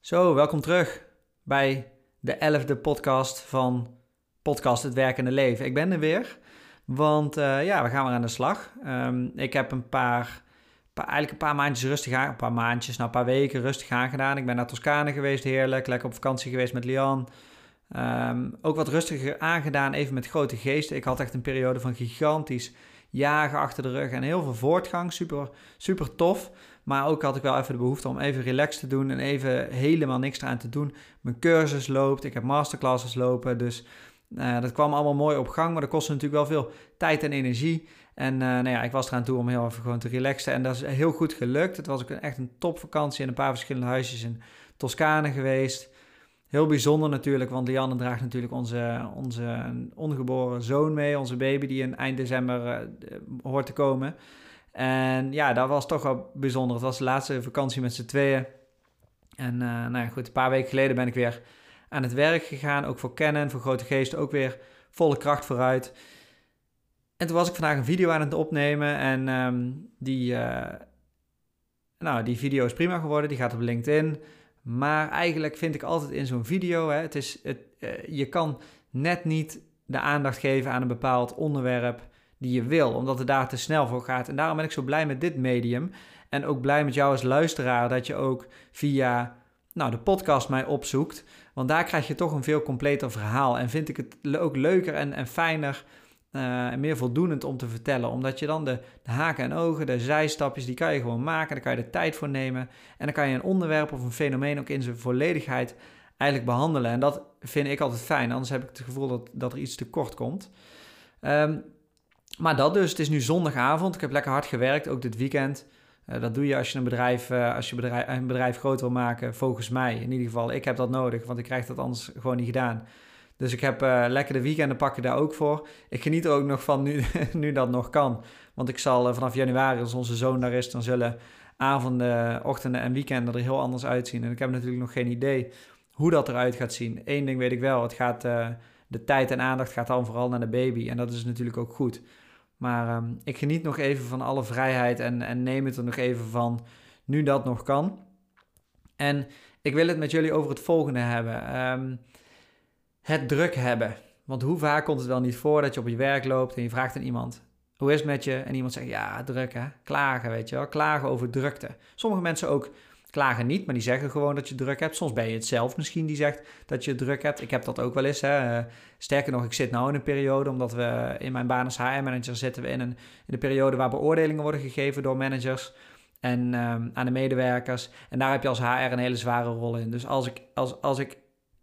Zo, welkom terug bij de elfde podcast van Podcast Het Werkende Leven. Ik ben er weer, want uh, ja, we gaan weer aan de slag. Um, ik heb een paar, paar, eigenlijk een paar maandjes rustig aan, een paar maandjes, nou een paar weken rustig aan gedaan. Ik ben naar Toscane geweest, heerlijk, lekker op vakantie geweest met Lian. Um, ook wat rustiger aangedaan, even met grote geesten. Ik had echt een periode van gigantisch jagen achter de rug en heel veel voortgang. Super, super tof. Maar ook had ik wel even de behoefte om even relaxed te doen en even helemaal niks eraan te doen. Mijn cursus loopt, ik heb masterclasses lopen, dus uh, dat kwam allemaal mooi op gang. Maar dat kostte natuurlijk wel veel tijd en energie. En uh, nou ja, ik was eraan toe om heel even gewoon te relaxen. En dat is heel goed gelukt. Het was ook echt een topvakantie in een paar verschillende huisjes in Toscane geweest. Heel bijzonder natuurlijk, want Lianne draagt natuurlijk onze, onze ongeboren zoon mee, onze baby, die in eind december uh, hoort te komen. En ja, dat was toch wel bijzonder. Het was de laatste vakantie met z'n tweeën. En uh, nou ja, goed, een paar weken geleden ben ik weer aan het werk gegaan. Ook voor Canon, voor Grote Geesten, ook weer volle kracht vooruit. En toen was ik vandaag een video aan het opnemen. En um, die, uh, nou, die video is prima geworden. Die gaat op LinkedIn. Maar eigenlijk vind ik altijd in zo'n video, hè, het is, het, uh, je kan net niet de aandacht geven aan een bepaald onderwerp die je wil, omdat het daar te snel voor gaat. En daarom ben ik zo blij met dit medium. En ook blij met jou als luisteraar dat je ook via nou, de podcast mij opzoekt. Want daar krijg je toch een veel completer verhaal. En vind ik het ook leuker en, en fijner uh, en meer voldoenend om te vertellen. Omdat je dan de, de, haken en ogen, de zijstapjes, die kan je gewoon maken. Daar kan je de tijd voor nemen. En dan kan je een onderwerp of een fenomeen ook in zijn volledigheid eigenlijk behandelen. En dat vind ik altijd fijn. Anders heb ik het gevoel dat, dat er iets tekort komt. Um, maar dat dus. Het is nu zondagavond. Ik heb lekker hard gewerkt, ook dit weekend. Uh, dat doe je als je een bedrijf, uh, als je een bedrijf groot wil maken, volgens mij. In ieder geval, ik heb dat nodig, want ik krijg dat anders gewoon niet gedaan. Dus ik heb uh, lekker de weekenden pakken daar ook voor. Ik geniet er ook nog van nu, nu dat nog kan. Want ik zal vanaf januari, als onze zoon daar is, dan zullen avonden, ochtenden en weekenden er heel anders uitzien. En ik heb natuurlijk nog geen idee hoe dat eruit gaat zien. Eén ding weet ik wel, het gaat, de tijd en aandacht gaat dan vooral naar de baby. En dat is natuurlijk ook goed. Maar um, ik geniet nog even van alle vrijheid en, en neem het er nog even van nu dat nog kan. En ik wil het met jullie over het volgende hebben. Um, het druk hebben. Want hoe vaak komt het wel niet voor dat je op je werk loopt en je vraagt aan iemand: hoe is het met je? En iemand zegt: ja, druk hè. Klagen, weet je wel. Klagen over drukte. Sommige mensen ook klagen niet, maar die zeggen gewoon dat je druk hebt. Soms ben je het zelf misschien die zegt dat je druk hebt. Ik heb dat ook wel eens. Hè. Eh, sterker nog, ik zit nu in een periode, omdat we in mijn baan als HR-manager zitten we in een, in een periode waar beoordelingen worden gegeven door managers en um, aan de medewerkers. En daar heb je als HR een hele zware rol in. Dus als ik, als, als ik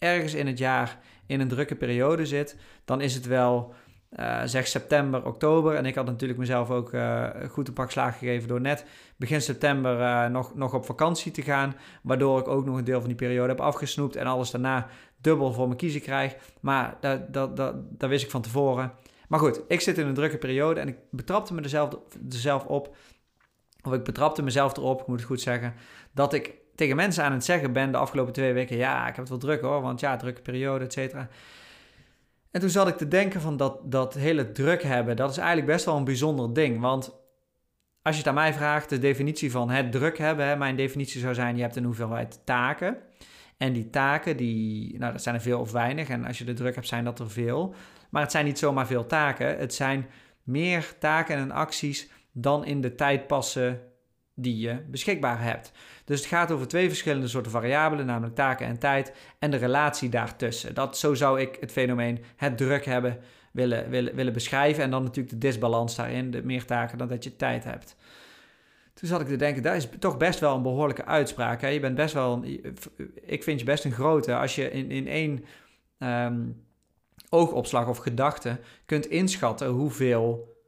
ergens in het jaar in een drukke periode zit, dan is het wel uh, zeg september, oktober. En ik had natuurlijk mezelf ook uh, goed een pak slaag gegeven door net begin september uh, nog, nog op vakantie te gaan. Waardoor ik ook nog een deel van die periode heb afgesnoept en alles daarna dubbel voor me kiezen krijg. Maar dat, dat, dat, wist ik van tevoren. Maar goed, ik zit in een drukke periode en ik betrapte me er zelf op. Of ik betrapte mezelf erop, ik moet het goed zeggen. Dat ik tegen mensen aan het zeggen ben de afgelopen twee weken: ja, ik heb het wel druk hoor, want ja, drukke periode, et cetera. En toen zat ik te denken van dat, dat hele druk hebben, dat is eigenlijk best wel een bijzonder ding. Want als je het aan mij vraagt, de definitie van het druk hebben, hè, mijn definitie zou zijn, je hebt een hoeveelheid taken. En die taken, die, nou, dat zijn er veel of weinig. En als je de druk hebt, zijn dat er veel. Maar het zijn niet zomaar veel taken. Het zijn meer taken en acties dan in de tijd passen die je beschikbaar hebt. Dus het gaat over twee verschillende soorten variabelen, namelijk taken en tijd en de relatie daartussen. Dat, zo zou ik het fenomeen het druk hebben willen, willen, willen beschrijven. En dan natuurlijk de disbalans daarin, de meer taken dan dat je tijd hebt. Toen zat ik te denken, dat is toch best wel een behoorlijke uitspraak. Hè? Je bent best wel, ik vind je best een grote. Als je in, in één um, oogopslag of gedachte kunt inschatten hoeveel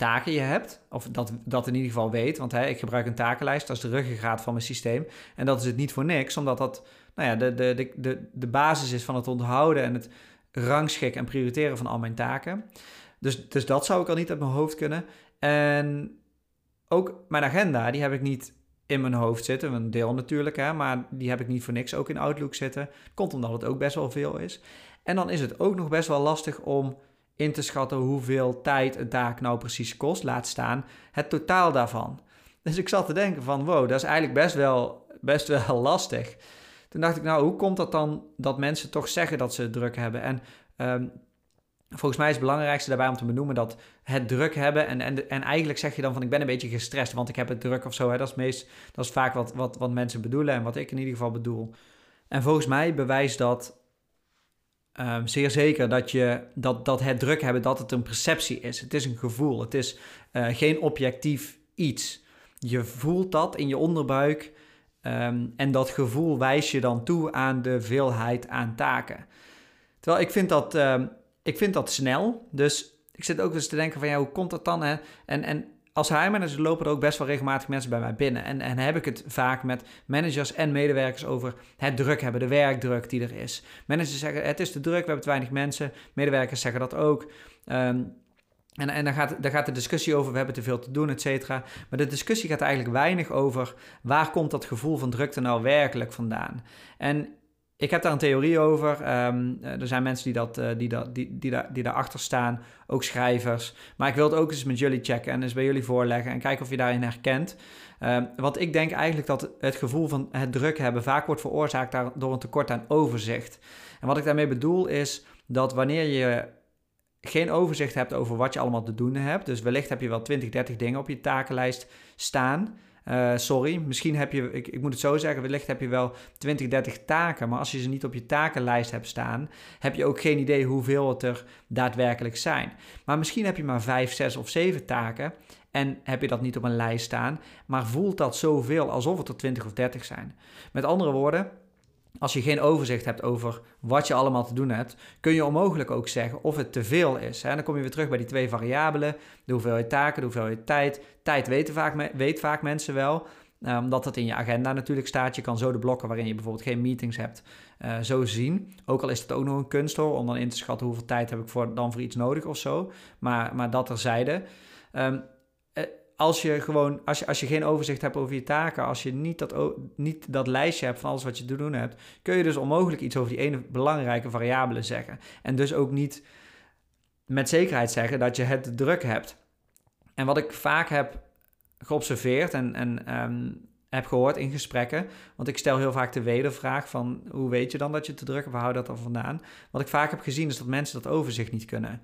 taken je hebt. Of dat, dat in ieder geval weet. Want hè, ik gebruik een takenlijst. Dat is de ruggengraat van mijn systeem. En dat is het niet voor niks. Omdat dat nou ja, de, de, de, de, basis is van het onthouden en het rangschikken en prioriteren van al mijn taken. Dus, dus dat zou ik al niet uit mijn hoofd kunnen. En ook mijn agenda, die heb ik niet in mijn hoofd zitten. Een deel natuurlijk, hè, maar die heb ik niet voor niks ook in Outlook zitten. Komt omdat het ook best wel veel is. En dan is het ook nog best wel lastig om in te schatten hoeveel tijd een taak nou precies kost, laat staan het totaal daarvan. Dus ik zat te denken van, wow, dat is eigenlijk best wel, best wel lastig. Toen dacht ik, nou, hoe komt dat dan dat mensen toch zeggen dat ze druk hebben? En ehm, volgens mij is het belangrijkste daarbij om te benoemen dat het druk hebben... En, en, en eigenlijk zeg je dan van, ik ben een beetje gestrest, want ik heb het druk of zo. Hè? Dat, is meest, dat is vaak wat, wat, wat mensen bedoelen en wat ik in ieder geval bedoel. En volgens mij bewijst dat um, zeer zeker dat, je, dat, dat het druk hebben, dat het een perceptie is. Het is een gevoel, het is uh, geen objectief iets. Je voelt dat in je onderbuik um, en dat gevoel wijst je dan toe aan de veelheid aan taken. Terwijl ik vind dat, um, ik vind dat snel, dus ik zit ook eens te denken van ja, hoe komt dat dan? Hè? En, en als HR-manager lopen er ook best wel regelmatig mensen bij mij binnen. En, en heb ik het vaak met managers en medewerkers over het druk hebben, de werkdruk die er is. Managers zeggen het is te druk, we hebben te weinig mensen. Medewerkers zeggen dat ook. Um, en, en gaat, dan gaat de discussie over, we hebben te veel te doen, et cetera. Maar de discussie gaat eigenlijk weinig over, waar komt dat gevoel van drukte nou werkelijk vandaan? En ik heb daar een theorie over. Um, er zijn mensen die, dat, uh, die, dat, die, die, daar, die daarachter staan, ook schrijvers. Maar ik wil het ook eens met jullie checken en eens bij jullie voorleggen en kijken of je daarin herkent. Um, want ik denk eigenlijk dat het gevoel van het druk hebben vaak wordt veroorzaakt door een tekort aan overzicht. En wat ik daarmee bedoel is dat wanneer je geen overzicht hebt over wat je allemaal te doen hebt, dus wellicht heb je wel 20, 30 dingen op je takenlijst staan uh, sorry, misschien heb je, ik, ik moet het zo zeggen, wellicht heb je wel 20, 30 taken, maar als je ze niet op je takenlijst hebt staan, heb je ook geen idee hoeveel het er daadwerkelijk zijn. Maar misschien heb je maar 5, 6 of 7 taken en heb je dat niet op een lijst staan, maar voelt dat zoveel alsof het er 20 of 30 zijn. Met andere woorden, als je geen overzicht hebt over wat je allemaal te doen hebt, kun je onmogelijk ook zeggen of het te veel is. En dan kom je weer terug bij die twee variabelen: de hoeveelheid taken, de hoeveelheid tijd. Tijd weten vaak, weet vaak mensen wel, eh, omdat het in je agenda natuurlijk staat. Je kan zo de blokken waarin je bijvoorbeeld geen meetings hebt, uh, zo zien. Ook al is het ook nog een kunst hoor, om dan in te schatten hoeveel tijd heb ik voor, dan voor iets nodig of zo. Maar, maar dat terzijde. Um, als je gewoon, als je, als je geen overzicht hebt over je taken, als je niet dat, niet dat lijstje hebt van alles wat je te doen hebt, kun je dus onmogelijk iets over die ene belangrijke variabele zeggen. En dus ook niet met zekerheid zeggen dat je het druk hebt. En wat ik vaak heb geobserveerd en, en um, heb gehoord in gesprekken, want ik stel heel vaak de wedervraag van hoe weet je dan dat je te druk hebt, waar hou dat dan vandaan? Wat ik vaak heb gezien is dat mensen dat overzicht niet kunnen.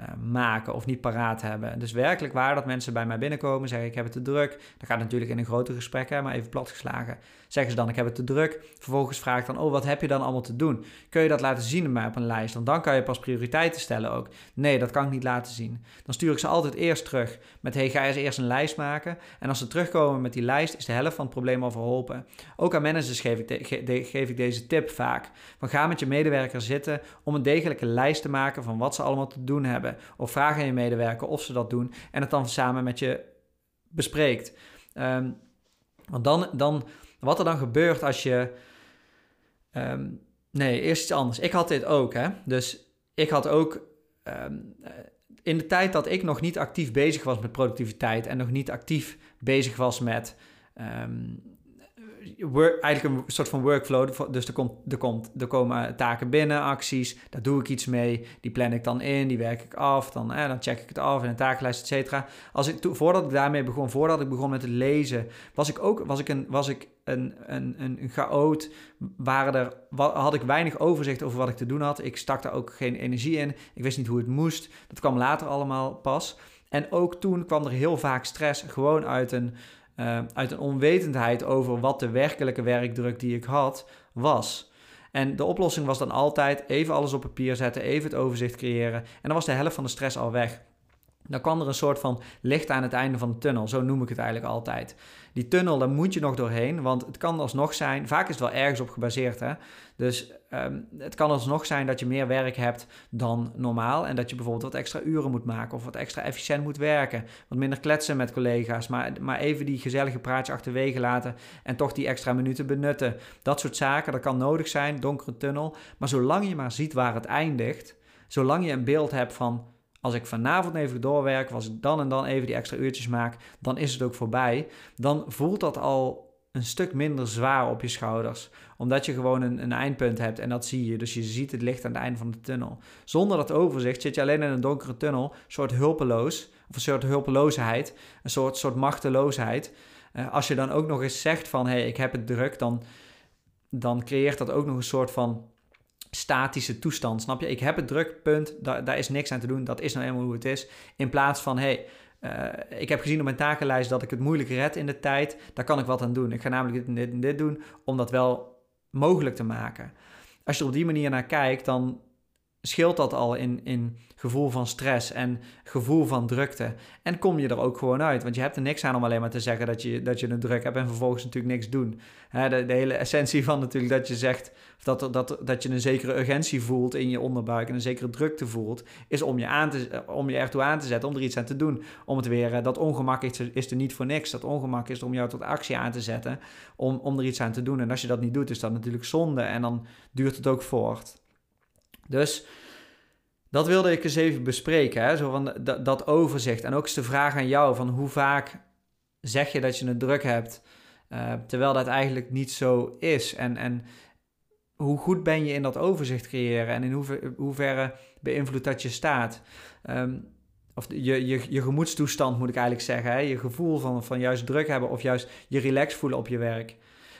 Uh, maken of niet paraat hebben. Dus werkelijk waar dat mensen bij mij binnenkomen, zeggen ik heb het te druk. Dat gaat natuurlijk in een groter gesprek, hè, maar even platgeslagen. Zeggen ze dan ik heb het te druk. Vervolgens vraag ik dan, oh wat heb je dan allemaal te doen? Kun je dat laten zien op een lijst? Want dan kan je pas prioriteiten stellen ook. Nee, dat kan ik niet laten zien. Dan stuur ik ze altijd eerst terug met hey ga eens eerst een lijst maken. En als ze terugkomen met die lijst is de helft van het probleem al verholpen. Ook aan managers geef ik, geef ik deze tip vaak. Van ga met je medewerker zitten om een degelijke lijst te maken van wat ze allemaal te doen hebben. Of vraag aan je medewerker of ze dat doen en het dan samen met je bespreekt. Um, want dan, dan, wat er dan gebeurt als je. Um, nee, eerst iets anders. Ik had dit ook, hè. Dus ik had ook. Um, in de tijd dat ik nog niet actief bezig was met productiviteit en nog niet actief bezig was met eigenlijk een soort van workflow. Dus er, komt, er, komt, er komen taken binnen, acties, daar doe ik iets mee. Die plan ik dan in, die werk ik af, dan, dan check ik het af in een takenlijst, et cetera. Als ik, voordat ik daarmee begon, voordat ik begon met het lezen, was ik ook was ik een, was ik een, een, een, een chaot. Waren er, had ik weinig overzicht over wat ik te doen had. Ik stak daar ook geen energie in. Ik wist niet hoe het moest. Dat kwam later allemaal pas. En ook toen kwam er heel vaak stress, gewoon uit een uh, uit een onwetendheid over wat de werkelijke werkdruk die ik had was. En de oplossing was dan altijd even alles op papier zetten, even het overzicht creëren. En dan was de helft van de stress al weg. Dan kwam er een soort van licht aan het einde van de tunnel. Zo noem ik het eigenlijk altijd. Die tunnel, daar moet je nog doorheen. Want het kan alsnog zijn, vaak is het wel ergens op gebaseerd. Hè? Dus um, het kan alsnog zijn dat je meer werk hebt dan normaal. En dat je bijvoorbeeld wat extra uren moet maken. Of wat extra efficiënt moet werken. Wat minder kletsen met collega's. Maar, maar even die gezellige praatje achterwege laten. En toch die extra minuten benutten. Dat soort zaken, dat kan nodig zijn. Donkere tunnel. Maar zolang je maar ziet waar het eindigt. Zolang je een beeld hebt van als ik vanavond even doorwerk, als ik dan en dan even die extra uurtjes maak, dan is het ook voorbij. Dan voelt dat al een stuk minder zwaar op je schouders. Omdat je gewoon een, een, eindpunt hebt en dat zie je. Dus je ziet het licht aan het einde van de tunnel. Zonder dat overzicht zit je alleen in een donkere tunnel, een soort hulpeloos, of een soort hulpeloosheid, een soort, soort machteloosheid. Uh, als je dan ook nog eens zegt van, hé, hey, ik heb het druk, dan dan creëert dat ook nog een soort van statische toestand. Snap je? Ik heb het druk, punt. Daar, daar is niks aan te doen. Dat is nou eenmaal hoe het is. In plaats van, hey, uh, ik heb gezien op mijn takenlijst dat ik het moeilijk red in de tijd. Daar kan ik wat aan doen. Ik ga namelijk dit en dit en dit doen om dat wel mogelijk te maken. Als je er op die manier naar kijkt, dan scheelt dat al in, in gevoel van stress en gevoel van drukte. En kom je er ook gewoon uit. Want je hebt er niks aan om alleen maar te zeggen dat je, dat je een druk hebt en vervolgens natuurlijk niks doen. de, de, hele essentie van natuurlijk dat je zegt dat, dat, dat je een zekere urgentie voelt in je onderbuik en een zekere drukte voelt, is om je, aan te, om je ertoe aan te zetten, om er iets aan te doen. Om het weer, dat ongemak is, is er niet voor niks. Dat ongemak is er om jou tot actie aan te zetten, om, om er iets aan te doen. En als je dat niet doet, is dat natuurlijk zonde en dan duurt het ook voort. Dus dat wilde ik eens even bespreken, hè? Zo van dat, overzicht. En ook eens de vraag aan jou van hoe vaak zeg je dat je het druk hebt, uh, terwijl dat eigenlijk niet zo is. En, en hoe goed ben je in dat overzicht creëren en in hoever, hoeverre beïnvloedt dat je staat. Um, of je, je, je gemoedstoestand moet ik eigenlijk zeggen. Hè? Je gevoel van, van juist druk hebben of juist je relax voelen op je werk.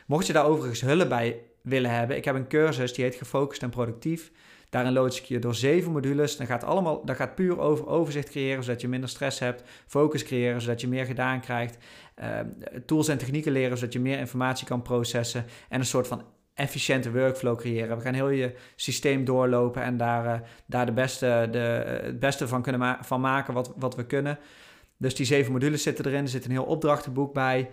Mocht je daar overigens hulp bij willen hebben, ik heb een cursus die heet Gefocust en Productief. Daarin loods ik je door zeven modules. Dan gaat, allemaal, dat gaat puur over overzicht creëren, zodat je minder stress hebt. Focus creëren, zodat je meer gedaan krijgt. Uh, tools en technieken leren, zodat je meer informatie kan processen. En een soort van efficiënte workflow creëren. We gaan heel je systeem doorlopen en daar, uh, daar de beste, de, het beste van, kunnen van maken wat, wat we kunnen. Dus die zeven modules zitten erin. Er zit een heel opdrachtenboek bij.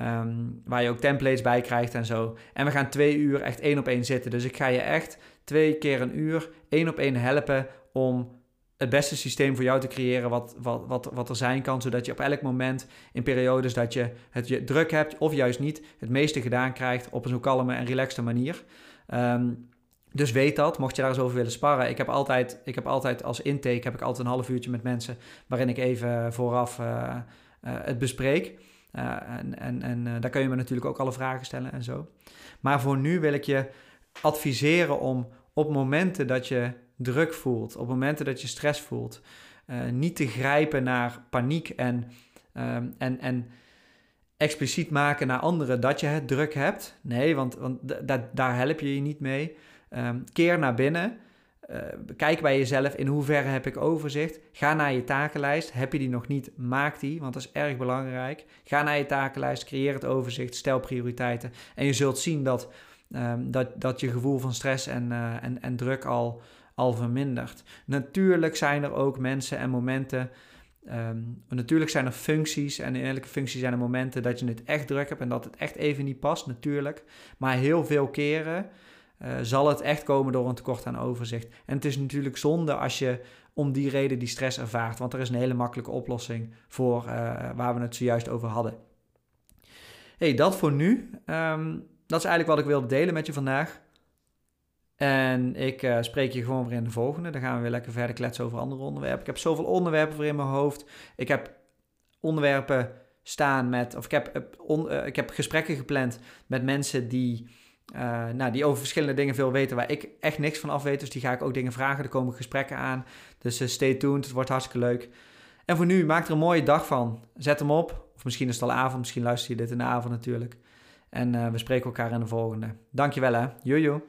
Um, waar je ook templates bij krijgt en zo. En we gaan twee uur echt één op één zitten. Dus ik ga je echt twee keer een uur één op één helpen om het beste systeem voor jou te creëren wat, wat, wat, wat er zijn kan, zodat je op elk moment in periodes dat je het je druk hebt of juist niet, het meeste gedaan krijgt op een zo kalme en relaxte manier. Um, dus weet dat, mocht je daar eens over willen sparren. Ik heb altijd, ik heb altijd als intake heb ik altijd een half uurtje met mensen waarin ik even vooraf uh, uh, het bespreek. Uh, en en, en daar kun je me natuurlijk ook alle vragen stellen en zo. Maar voor nu wil ik je adviseren om op momenten dat je druk voelt, op momenten dat je stress voelt, uh, niet te grijpen naar paniek en, um, en, en expliciet maken naar anderen dat je het druk hebt. Nee, want, want daar help je je niet mee. Um, keer naar binnen. Uh, kijk bij jezelf in hoeverre heb ik overzicht. Ga naar je takenlijst. Heb je die nog niet, maak die, want dat is erg belangrijk. Ga naar je takenlijst, creëer het overzicht, stel prioriteiten. En je zult zien dat um, dat, dat je gevoel van stress en, uh, en, en druk al, al vermindert. Natuurlijk zijn er ook mensen en momenten. Um, natuurlijk zijn er functies en in elke functie zijn er momenten dat je het echt druk hebt en dat het echt even niet past, natuurlijk. Maar heel veel keren uh, zal het echt komen door een tekort aan overzicht. En het is natuurlijk zonde als je om die reden die stress ervaart, want er is een hele makkelijke oplossing voor uh, waar we het zojuist over hadden. hey, dat voor nu. Um, dat is eigenlijk wat ik wilde delen met je vandaag. En ik uh, spreek je gewoon weer in de volgende. Dan gaan we weer lekker verder kletsen over andere onderwerpen. Ik heb zoveel onderwerpen voor in mijn hoofd. Ik heb onderwerpen staan met, of ik heb, ik heb gesprekken gepland met mensen die, uh, nou, die over verschillende dingen veel weten waar ik echt niks van af weet. Dus die ga ik ook dingen vragen. Er komen gesprekken aan. Dus stay tuned. Het wordt hartstikke leuk. En voor nu, maak er een mooie dag van. Zet hem op. Of misschien is het al avond. Misschien luister je dit in de avond natuurlijk. En uh, we spreken elkaar in de volgende. Dankjewel hè. Jojo.